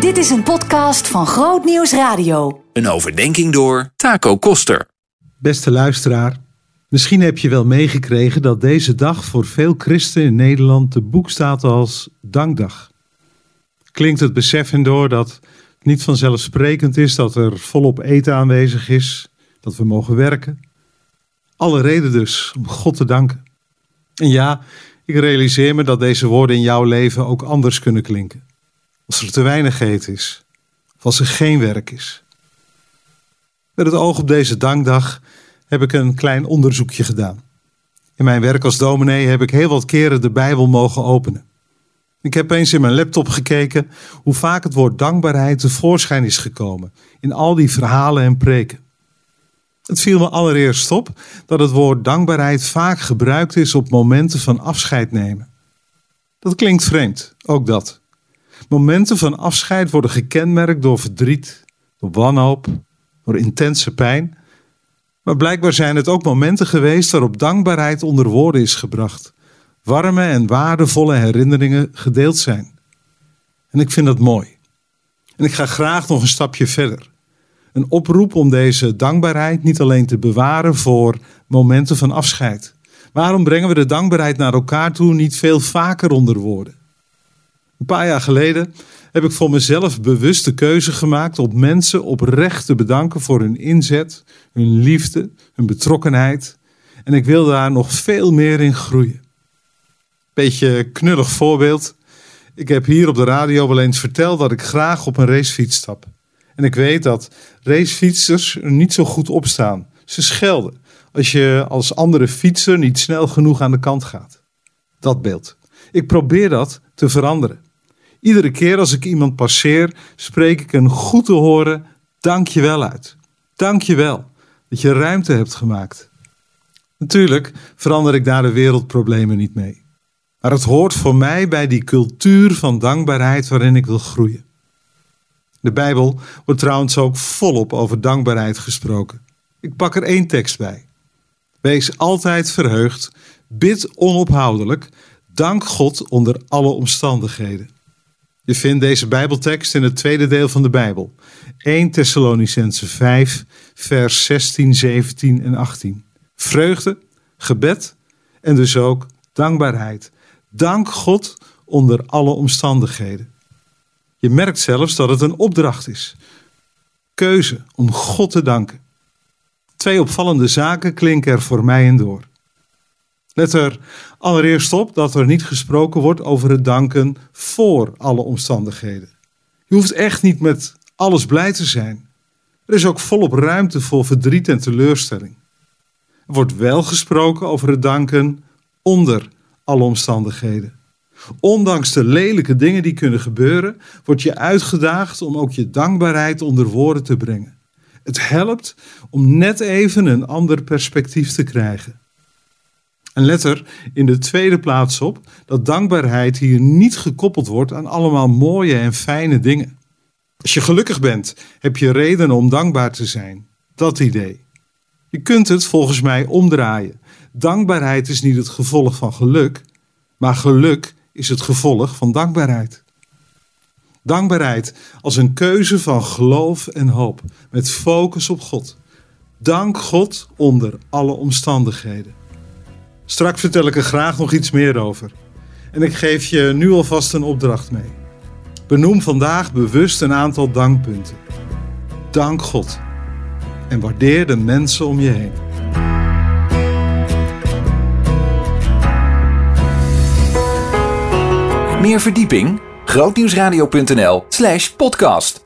Dit is een podcast van Groot Nieuws Radio. Een overdenking door Taco Koster. Beste luisteraar, misschien heb je wel meegekregen dat deze dag voor veel christenen in Nederland te boek staat als Dankdag. Klinkt het besef in door dat het niet vanzelfsprekend is dat er volop eten aanwezig is, dat we mogen werken. Alle reden dus om God te danken. En ja, ik realiseer me dat deze woorden in jouw leven ook anders kunnen klinken. Als er te weinig eten is, of als er geen werk is. Met het oog op deze dankdag heb ik een klein onderzoekje gedaan. In mijn werk als dominee heb ik heel wat keren de Bijbel mogen openen. Ik heb eens in mijn laptop gekeken hoe vaak het woord dankbaarheid tevoorschijn is gekomen in al die verhalen en preken. Het viel me allereerst op dat het woord dankbaarheid vaak gebruikt is op momenten van afscheid nemen. Dat klinkt vreemd, ook dat. Momenten van afscheid worden gekenmerkt door verdriet, door wanhoop, door intense pijn. Maar blijkbaar zijn het ook momenten geweest waarop dankbaarheid onder woorden is gebracht. Warme en waardevolle herinneringen gedeeld zijn. En ik vind dat mooi. En ik ga graag nog een stapje verder. Een oproep om deze dankbaarheid niet alleen te bewaren voor momenten van afscheid. Waarom brengen we de dankbaarheid naar elkaar toe niet veel vaker onder woorden? Een paar jaar geleden heb ik voor mezelf bewust de keuze gemaakt om mensen oprecht te bedanken voor hun inzet, hun liefde, hun betrokkenheid. En ik wil daar nog veel meer in groeien. Beetje knullig voorbeeld. Ik heb hier op de radio wel eens verteld dat ik graag op een racefiets stap. En ik weet dat racefietsers er niet zo goed op staan. Ze schelden als je als andere fietser niet snel genoeg aan de kant gaat. Dat beeld. Ik probeer dat te veranderen. Iedere keer als ik iemand passeer, spreek ik een goed te horen dankjewel uit. Dankjewel dat je ruimte hebt gemaakt. Natuurlijk verander ik daar de wereldproblemen niet mee. Maar het hoort voor mij bij die cultuur van dankbaarheid waarin ik wil groeien. De Bijbel wordt trouwens ook volop over dankbaarheid gesproken. Ik pak er één tekst bij. Wees altijd verheugd, bid onophoudelijk, dank God onder alle omstandigheden. Je vindt deze Bijbeltekst in het tweede deel van de Bijbel. 1 Thessalonicense 5, vers 16, 17 en 18. Vreugde, gebed en dus ook dankbaarheid. Dank God onder alle omstandigheden. Je merkt zelfs dat het een opdracht is. Keuze om God te danken. Twee opvallende zaken klinken er voor mij in door. Let er allereerst op dat er niet gesproken wordt over het danken voor alle omstandigheden. Je hoeft echt niet met alles blij te zijn. Er is ook volop ruimte voor verdriet en teleurstelling. Er wordt wel gesproken over het danken onder alle omstandigheden. Ondanks de lelijke dingen die kunnen gebeuren, word je uitgedaagd om ook je dankbaarheid onder woorden te brengen. Het helpt om net even een ander perspectief te krijgen. En let er in de tweede plaats op dat dankbaarheid hier niet gekoppeld wordt aan allemaal mooie en fijne dingen. Als je gelukkig bent, heb je reden om dankbaar te zijn. Dat idee. Je kunt het volgens mij omdraaien. Dankbaarheid is niet het gevolg van geluk, maar geluk is het gevolg van dankbaarheid. Dankbaarheid als een keuze van geloof en hoop, met focus op God. Dank God onder alle omstandigheden. Straks vertel ik er graag nog iets meer over. En ik geef je nu alvast een opdracht mee. Benoem vandaag bewust een aantal dankpunten. Dank God en waardeer de mensen om je heen. Meer verdieping? grootnieuwsradio.nl slash podcast